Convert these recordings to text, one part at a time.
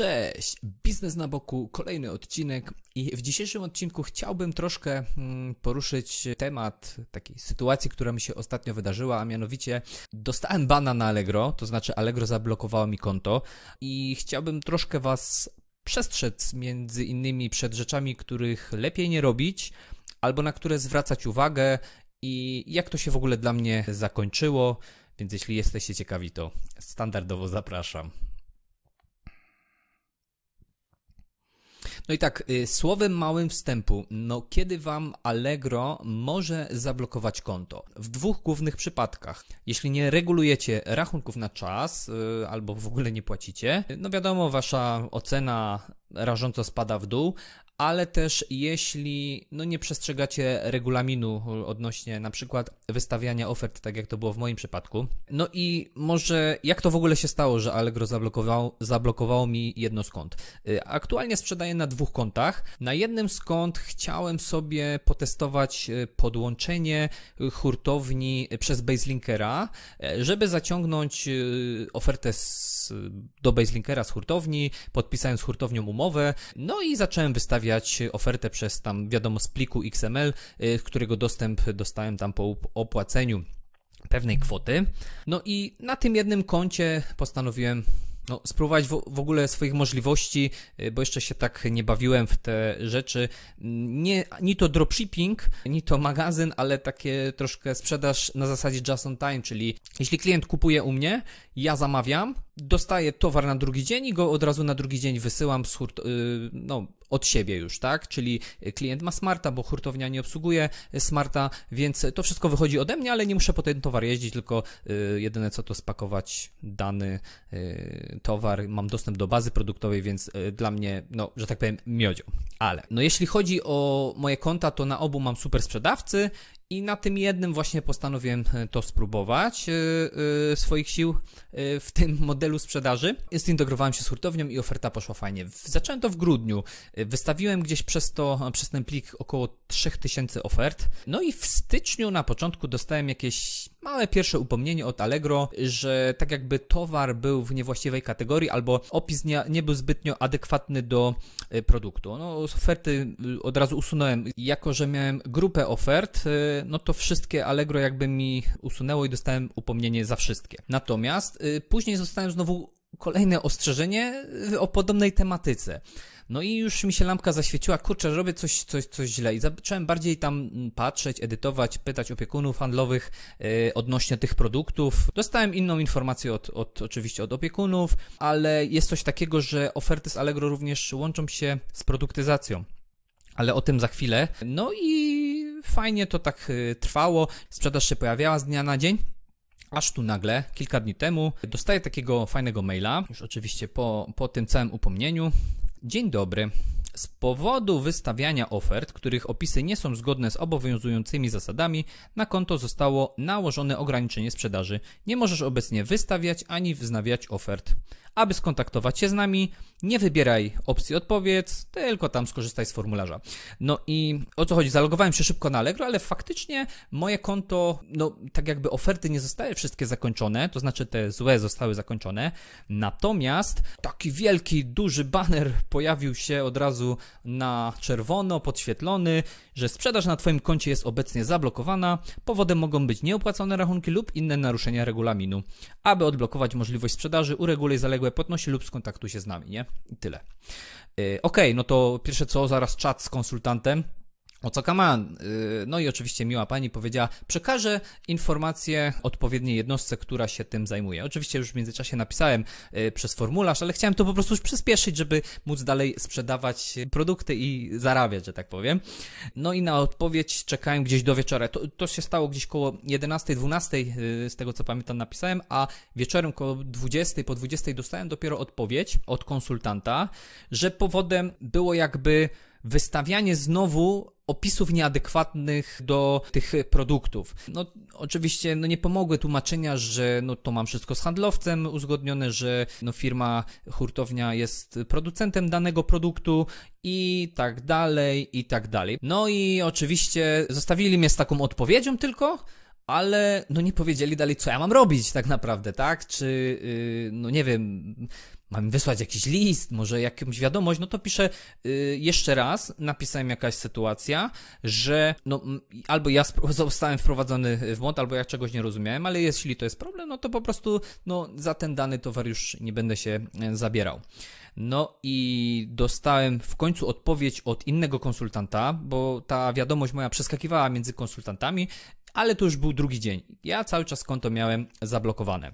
Cześć, biznes na boku, kolejny odcinek i w dzisiejszym odcinku chciałbym troszkę mm, poruszyć temat takiej sytuacji, która mi się ostatnio wydarzyła, a mianowicie dostałem bana na Allegro, to znaczy Allegro zablokowało mi konto i chciałbym troszkę Was przestrzec między innymi przed rzeczami, których lepiej nie robić, albo na które zwracać uwagę i jak to się w ogóle dla mnie zakończyło, więc jeśli jesteście ciekawi, to standardowo zapraszam. No i tak, y, słowem małym wstępu, no kiedy wam Allegro może zablokować konto? W dwóch głównych przypadkach. Jeśli nie regulujecie rachunków na czas, y, albo w ogóle nie płacicie, no wiadomo, wasza ocena rażąco spada w dół, ale też jeśli no, nie przestrzegacie regulaminu odnośnie na przykład wystawiania ofert, tak jak to było w moim przypadku. No i może jak to w ogóle się stało, że Allegro zablokowało, zablokowało mi jedno kont? Y, aktualnie sprzedaję na dwóch kontach. Na jednym kont chciałem sobie potestować y, podłączenie hurtowni przez Baselinkera, y, żeby zaciągnąć ofertę z, do Baselinkera z hurtowni, podpisając z hurtownią umowę, no i zacząłem wystawiać ofertę przez tam, wiadomo, z pliku XML, y, którego dostęp dostałem tam po opłaceniu pewnej kwoty. No i na tym jednym koncie postanowiłem no, spróbować w, w, ogóle swoich możliwości, y, bo jeszcze się tak nie bawiłem w te rzeczy. Nie, ni to dropshipping, ni to magazyn, ale takie troszkę sprzedaż na zasadzie just on time, czyli jeśli klient kupuje u mnie, ja zamawiam, dostaję towar na drugi dzień i go od razu na drugi dzień wysyłam z hurt, y, no, od siebie już, tak? Czyli klient ma smarta, bo hurtownia nie obsługuje smarta, więc to wszystko wychodzi ode mnie, ale nie muszę po ten towar jeździć, tylko y, jedyne co to spakować dany y, towar, mam dostęp do bazy produktowej, więc dla mnie, no, że tak powiem, miodzio. Ale, no jeśli chodzi o moje konta, to na obu mam super sprzedawcy i na tym jednym właśnie postanowiłem e, to spróbować yy, yy, swoich sił yy, w tym modelu sprzedaży. Zintegrowałem się z hurtownią i oferta poszła fajnie. Zacząłem to w grudniu. Wystawiłem gdzieś przez to, przez ten plik około 3000 ofert. No i w styczniu na początku dostałem jakieś małe pierwsze upomnienie od Allegro, że tak jakby towar był w niewłaściwej kategorii albo opis nie, nie był zbytnio adekwatny do produktu. No, z oferty od razu usunąłem. Jako, że miałem grupę ofert, no to wszystkie Allegro jakby mi usunęło i dostałem upomnienie za wszystkie. Natomiast później zostałem znowu kolejne ostrzeżenie o podobnej tematyce. No i już mi się lampka zaświeciła, kurczę, robię coś, coś, coś źle. I zacząłem bardziej tam mm, patrzeć, edytować, pytać opiekunów handlowych yy, odnośnie tych produktów. Dostałem inną informację od, od, oczywiście od opiekunów, ale jest coś takiego, że oferty z Allegro również łączą się z produktyzacją. Ale o tym za chwilę. No i fajnie to tak y, trwało, sprzedaż się pojawiała z dnia na dzień. Aż tu nagle, kilka dni temu, dostaję takiego fajnego maila, już oczywiście po, po tym całym upomnieniu. Dzień dobry. Z powodu wystawiania ofert, których opisy nie są zgodne z obowiązującymi zasadami, na konto zostało nałożone ograniczenie sprzedaży. Nie możesz obecnie wystawiać ani wznawiać ofert. Aby skontaktować się z nami, nie wybieraj opcji odpowiedz, tylko tam skorzystaj z formularza. No i o co chodzi? Zalogowałem się szybko na Allegro, ale faktycznie moje konto, no tak jakby oferty nie zostały wszystkie zakończone, to znaczy te złe zostały zakończone. Natomiast taki wielki, duży banner pojawił się od razu na czerwono, podświetlony, że sprzedaż na Twoim koncie jest obecnie zablokowana. Powodem mogą być nieopłacone rachunki lub inne naruszenia regulaminu. Aby odblokować możliwość sprzedaży, ureguluj zaległe płatności lub skontaktuj się z nami, nie? I tyle. Yy, ok, no to pierwsze co, zaraz czat z konsultantem. O co kaman? Y, no i oczywiście miła pani powiedziała, przekażę informację odpowiedniej jednostce, która się tym zajmuje. Oczywiście już w międzyczasie napisałem y, przez formularz, ale chciałem to po prostu już przyspieszyć, żeby móc dalej sprzedawać produkty i zarabiać, że tak powiem. No i na odpowiedź czekałem gdzieś do wieczora. To, to się stało gdzieś koło 11, 12, y, z tego co pamiętam napisałem, a wieczorem koło 20, po 20 dostałem dopiero odpowiedź od konsultanta, że powodem było jakby wystawianie znowu opisów nieadekwatnych do tych produktów. No oczywiście no nie pomogły tłumaczenia, że no to mam wszystko z handlowcem uzgodnione, że no firma hurtownia jest producentem danego produktu i tak dalej, i tak dalej. No i oczywiście zostawili mnie z taką odpowiedzią tylko, ale no nie powiedzieli dalej, co ja mam robić tak naprawdę, tak? Czy, yy, no nie wiem, mam wysłać jakiś list, może jakąś wiadomość, no to piszę yy, jeszcze raz, napisałem jakaś sytuacja, że no albo ja zostałem wprowadzony w błąd, albo ja czegoś nie rozumiałem, ale jeśli to jest problem, no to po prostu no, za ten dany towar już nie będę się e, zabierał. No i dostałem w końcu odpowiedź od innego konsultanta, bo ta wiadomość moja przeskakiwała między konsultantami, ale to już był drugi dzień. Ja cały czas konto miałem zablokowane.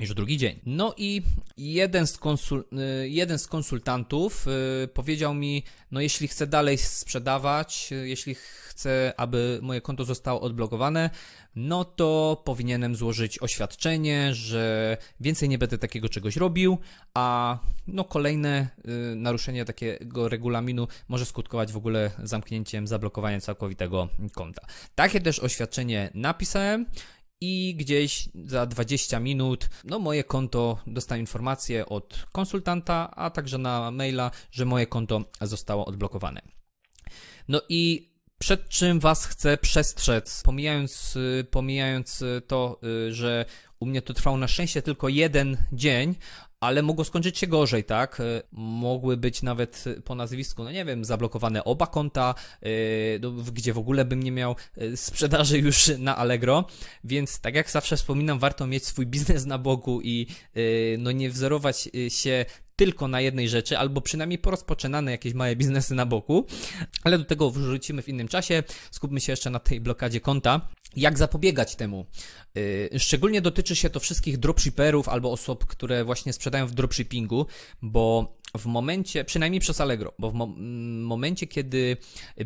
Już drugi dzień. No i jeden z, konsul, y, jeden z konsultantów y, powiedział mi, no jeśli chcę dalej sprzedawać, y, jeśli chcę, aby moje konto zostało odblokowane, no to powinienem złożyć oświadczenie, że więcej nie będę takiego czegoś robił, a no kolejne naruszenie takiego regulaminu może skutkować w ogóle zamknięciem, zablokowaniem całkowitego konta. Takie też oświadczenie napisałem i gdzieś za 20 minut, no moje konto dostaje informację od konsultanta, a także na maila, że moje konto zostało odblokowane. No i przed czym Was chcę przestrzec, pomijając, pomijając to, że u mnie to trwało na szczęście tylko jeden dzień, ale mogło skończyć się gorzej, tak? Mogły być nawet po nazwisku, no nie wiem, zablokowane oba konta, yy, gdzie w ogóle bym nie miał sprzedaży już na Allegro, więc tak jak zawsze wspominam, warto mieć swój biznes na boku i no nie wzorować się tylko na jednej rzeczy, albo przynajmniej porozpoczynane jakieś małe biznesy na boku, ale do tego wrzucimy w innym czasie. Skupmy się jeszcze na tej blokadzie konta. Jak zapobiegać temu? Yy, szczególnie dotyczy się to wszystkich dropshipperów albo osób, które właśnie sprzedają w dropshippingu, bo w momencie, przynajmniej przez Allegro, bo w mo momencie, kiedy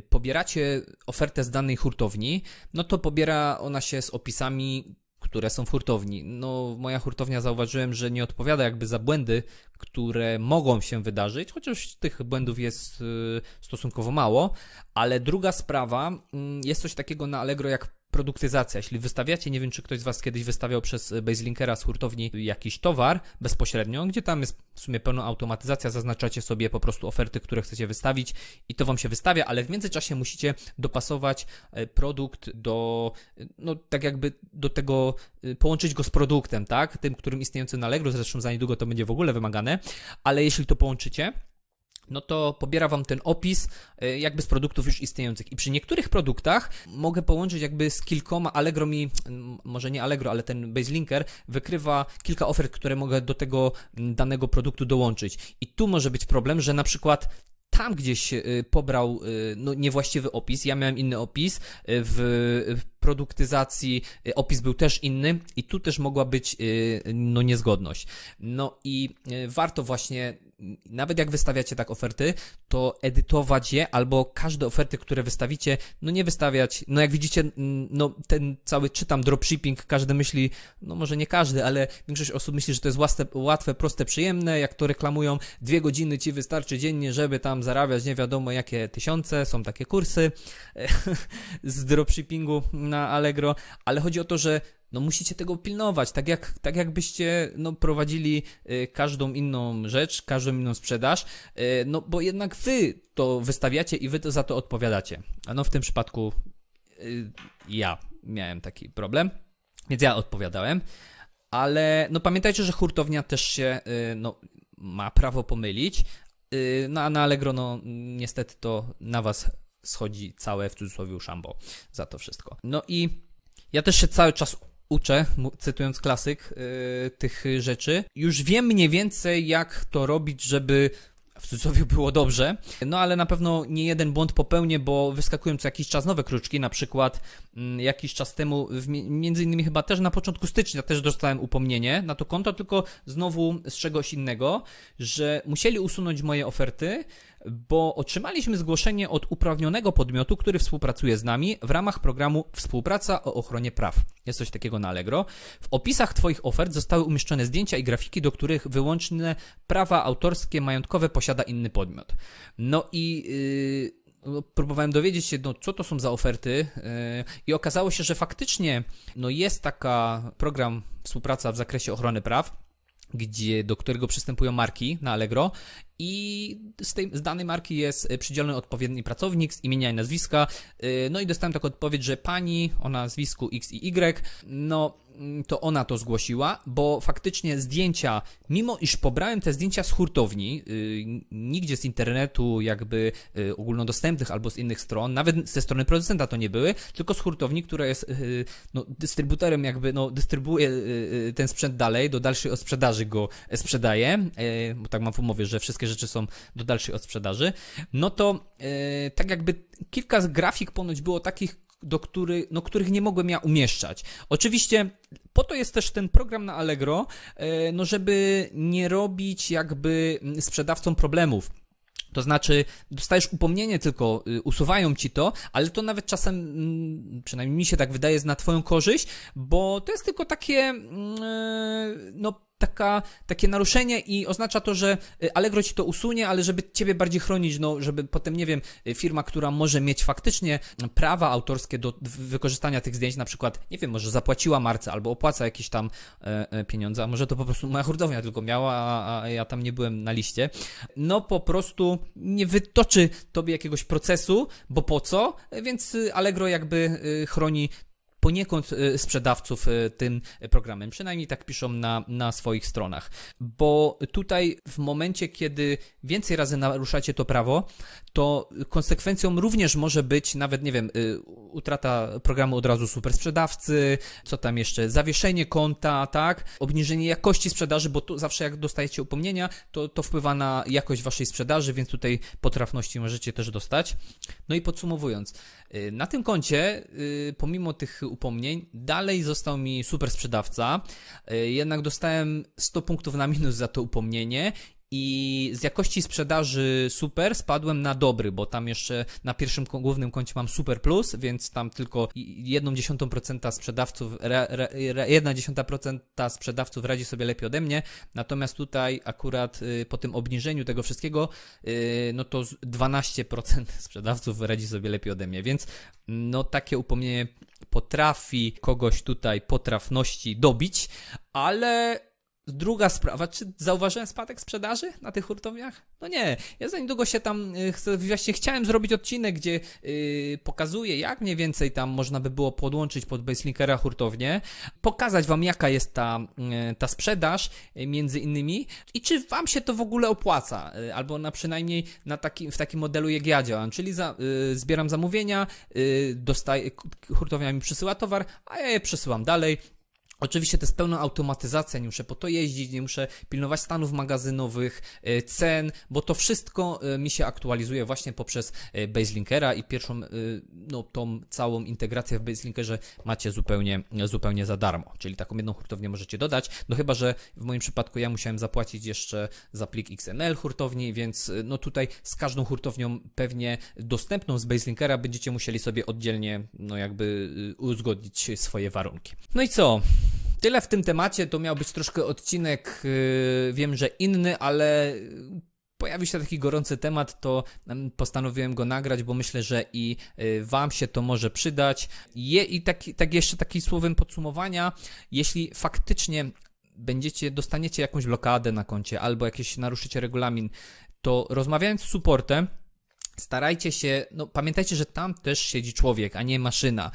pobieracie ofertę z danej hurtowni, no to pobiera ona się z opisami które są w hurtowni. No, moja hurtownia zauważyłem, że nie odpowiada jakby za błędy, które mogą się wydarzyć, chociaż tych błędów jest y, stosunkowo mało, ale druga sprawa, mm, jest coś takiego na Allegro jak produktyzacja. Jeśli wystawiacie, nie wiem czy ktoś z Was kiedyś wystawiał przez Baselinkera z hurtowni jakiś towar bezpośrednio, gdzie tam jest w sumie pełna automatyzacja, zaznaczacie sobie po prostu oferty, które chcecie wystawić i to Wam się wystawia, ale w międzyczasie musicie dopasować e, produkt do, no tak jakby do tego, e, połączyć go z produktem, tak? Tym, którym istniejący na Allegro, zresztą za niedługo to będzie w ogóle wymagane, ale jeśli to połączycie, no to pobiera Wam ten opis e, jakby z produktów już istniejących. I przy niektórych produktach mogę połączyć jakby z kilkoma, Allegro mi, może nie Allegro, ale ten Baselinker wykrywa kilka ofert, które mogę do tego danego produktu dołączyć. I tu może być problem, że na przykład tam gdzieś y, pobrał y, no, niewłaściwy opis. Ja miałem inny opis. W produktyzacji opis był też inny i tu też mogła być no, niezgodność. No i warto właśnie nawet jak wystawiacie tak oferty, to edytować je albo każde oferty, które wystawicie, no nie wystawiać, no jak widzicie, no ten cały czytam dropshipping, każdy myśli, no może nie każdy, ale większość osób myśli, że to jest łatwe, łatwe proste, przyjemne, jak to reklamują, dwie godziny ci wystarczy dziennie, żeby tam zarabiać nie wiadomo jakie tysiące, są takie kursy z dropshippingu na Allegro, ale chodzi o to, że no musicie tego pilnować, tak, jak, tak jakbyście no, prowadzili y, każdą inną rzecz, każdą inną sprzedaż, y, no bo jednak wy to wystawiacie i wy to za to odpowiadacie. A no w tym przypadku y, ja miałem taki problem, więc ja odpowiadałem, ale no pamiętajcie, że hurtownia też się y, no, ma prawo pomylić, y, no a na Allegro no niestety to na was schodzi całe w cudzysłowie szambo za to wszystko. No i ja też się cały czas uczę, cytując klasyk, yy, tych rzeczy. Już wiem mniej więcej, jak to robić, żeby w cudzysłowie było dobrze, no ale na pewno nie jeden błąd popełnię, bo wyskakują co jakiś czas nowe kruczki, na przykład mm, jakiś czas temu, między innymi chyba też na początku stycznia też dostałem upomnienie na to konto, tylko znowu z czegoś innego, że musieli usunąć moje oferty, bo otrzymaliśmy zgłoszenie od uprawnionego podmiotu, który współpracuje z nami w ramach programu Współpraca o ochronie praw. Jest coś takiego na Allegro. W opisach Twoich ofert zostały umieszczone zdjęcia i grafiki, do których wyłączne prawa autorskie majątkowe posiada inny podmiot. No i yy, próbowałem dowiedzieć się, no, co to są za oferty yy, i okazało się, że faktycznie no, jest taka program współpraca w zakresie ochrony praw, gdzie, do którego przystępują marki na Allegro i z, tej, z danej marki jest przydzielony odpowiedni pracownik z imienia i nazwiska. No i dostałem taką odpowiedź, że pani o nazwisku X i Y, no to ona to zgłosiła, bo faktycznie zdjęcia, mimo iż pobrałem te zdjęcia z hurtowni, yy, nigdzie z internetu, jakby yy, ogólnodostępnych albo z innych stron, nawet ze strony producenta to nie były, tylko z hurtowni, która jest yy, no, dystrybutorem, jakby no, dystrybuuje y, y, ten sprzęt dalej, do dalszej odsprzedaży go sprzedaje, y, bo tak mam w umowie, że wszystkie rzeczy są do dalszej odsprzedaży, no to tak jakby kilka grafik ponoć było takich, do który, no, których nie mogłem ja umieszczać. Oczywiście po to jest też ten program na Allegro, e, no żeby nie robić jakby sprzedawcom problemów. To znaczy, dostajesz upomnienie tylko, y, usuwają ci to, ale to nawet czasem, mm, przynajmniej mi się tak wydaje, jest na twoją korzyść, bo to jest tylko takie, mm, e, no, taka, takie naruszenie i oznacza to, że y, Allegro ci to usunie, ale żeby ciebie bardziej chronić, no, żeby potem, nie wiem, y, firma, która może mieć faktycznie prawa autorskie do wykorzystania tych zdjęć, na przykład, nie wiem, może zapłaciła marce albo opłaca jakieś tam e, e, pieniądze, a może to po prostu moja hurtownia tylko miała, a, a ja tam nie byłem na liście, no po prostu nie wytoczy tobie jakiegoś procesu, bo po co? Więc y, Allegro jakby chroni poniekąd y, sprzedawców y, tym programem. Przynajmniej tak piszą na, na swoich stronach. Bo tutaj w momencie, kiedy więcej razy naruszacie to prawo, to konsekwencją również może być nawet, nie wiem, y, utrata programu od razu super sprzedawcy, co tam jeszcze, zawieszenie konta, tak, obniżenie jakości sprzedaży, bo tu zawsze jak dostajecie upomnienia, to, to wpływa na jakość waszej sprzedaży, więc tutaj potrafności możecie też dostać. No i podsumowując, na tym koncie, pomimo tych upomnień. Dalej został mi super sprzedawca, e, jednak dostałem 100 punktów na minus za to upomnienie i z jakości sprzedaży super spadłem na dobry, bo tam jeszcze na pierwszym głównym koncie mam super plus, więc tam tylko 1,1% sprzedawców, jedna dziesiąta procenta sprzedawców radzi sobie lepiej ode mnie, natomiast tutaj akurat y, po tym obniżeniu tego wszystkiego, y, no to 12% sprzedawców radzi sobie lepiej ode mnie, więc no takie upomnienie potrafi kogoś tutaj potrafności dobić, ale Druga sprawa, czy zauważyłem spadek sprzedaży na tych hurtowniach? No nie, ja za niedługo się tam, y, właśnie chciałem zrobić odcinek, gdzie yy, pokazuję, jak mniej więcej tam można by było podłączyć pod Baselinkera hurtownię, pokazać Wam, jaka jest ta, yy, ta sprzedaż yy, między innymi. I czy Wam się to w ogóle opłaca, y, albo na przynajmniej na taki, w takim modelu, jak ja działam, czyli za, y, zbieram zamówienia, dostaję, hurtownia mi przysyła towar, a ja je przesyłam dalej, Oczywiście to jest pełna automatyzacja, nie muszę po to jeździć, nie muszę pilnować stanów magazynowych, e, cen, bo to wszystko e, mi się aktualizuje właśnie poprzez e, Baselinkera i pierwszą, no tą całą integrację w Baselinkerze macie zupełnie, zupełnie za darmo, czyli taką jedną hurtownię możecie dodać, no chyba, że w moim przypadku ja musiałem zapłacić jeszcze za plik XML hurtowni, więc no tutaj z każdą hurtownią pewnie dostępną z Baselinkera będziecie musieli sobie oddzielnie, no jakby uzgodnić swoje warunki. No i co? Tyle w tym temacie, to miał być troszkę odcinek, yy, wiem, że inny, ale pojawił się taki gorący temat, to postanowiłem go nagrać, bo myślę, że i yy, Wam się to może przydać. I taki, tak jeszcze taki słowem podsumowania, jeśli faktycznie będziecie, dostaniecie jakąś blokadę na koncie albo jakieś naruszycie regulamin, to rozmawiając z supportem, starajcie się, no pamiętajcie, że tam też siedzi człowiek, a nie maszyna.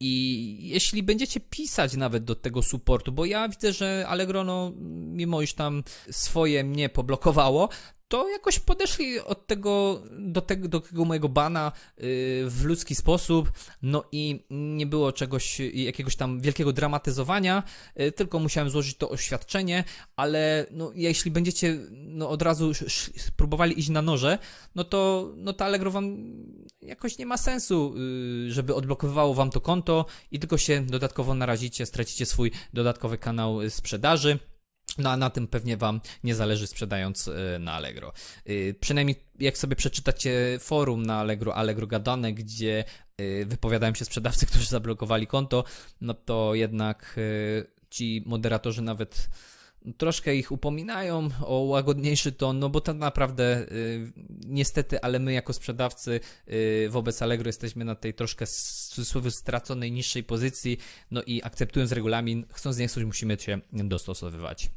I jeśli będziecie pisać nawet do tego supportu, bo ja widzę, że Allegro, no, mimo iż tam swoje mnie poblokowało, to jakoś podeszli od tego, do tego, do tego mojego bana yy, w ludzki sposób, no i nie było czegoś, jakiegoś tam wielkiego dramatyzowania, yy, tylko musiałem złożyć to oświadczenie, ale no, jeśli będziecie no, od razu próbowali iść na noże, no to, no to Allegro wam jakoś nie ma sensu, żeby odblokowywało wam to konto i tylko się dodatkowo narazicie, stracicie swój dodatkowy kanał sprzedaży. No a na tym pewnie Wam nie zależy sprzedając y, na Allegro. Y, przynajmniej jak sobie przeczytacie forum na Allegro, Allegro Gadane, gdzie y, wypowiadają się sprzedawcy, którzy zablokowali konto, no to jednak ci moderatorzy nawet troszkę ich upominają o łagodniejszy ton, no bo tak naprawdę y, niestety, ale my jako sprzedawcy y, wobec Allegro jesteśmy na tej troszkę w straconej niższej pozycji, no i akceptując regulamin, chcąc nie chcąc musimy się dostosowywać.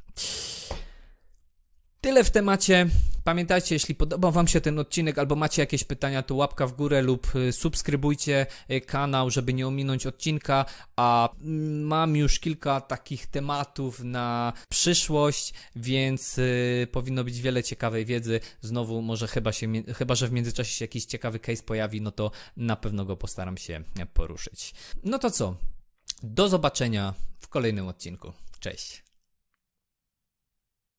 Tyle w temacie. Pamiętajcie, jeśli podobał Wam się ten odcinek albo macie jakieś pytania, to łapka w górę lub y, subskrybujcie y, kanał, żeby nie ominąć odcinka. A mm, mam już kilka takich tematów na przyszłość, więc y, powinno być wiele ciekawej wiedzy. Znowu, może chyba, się, chyba, że w międzyczasie się jakiś ciekawy case pojawi, no to na pewno go postaram się poruszyć. No to co? Do zobaczenia w kolejnym odcinku. Cześć.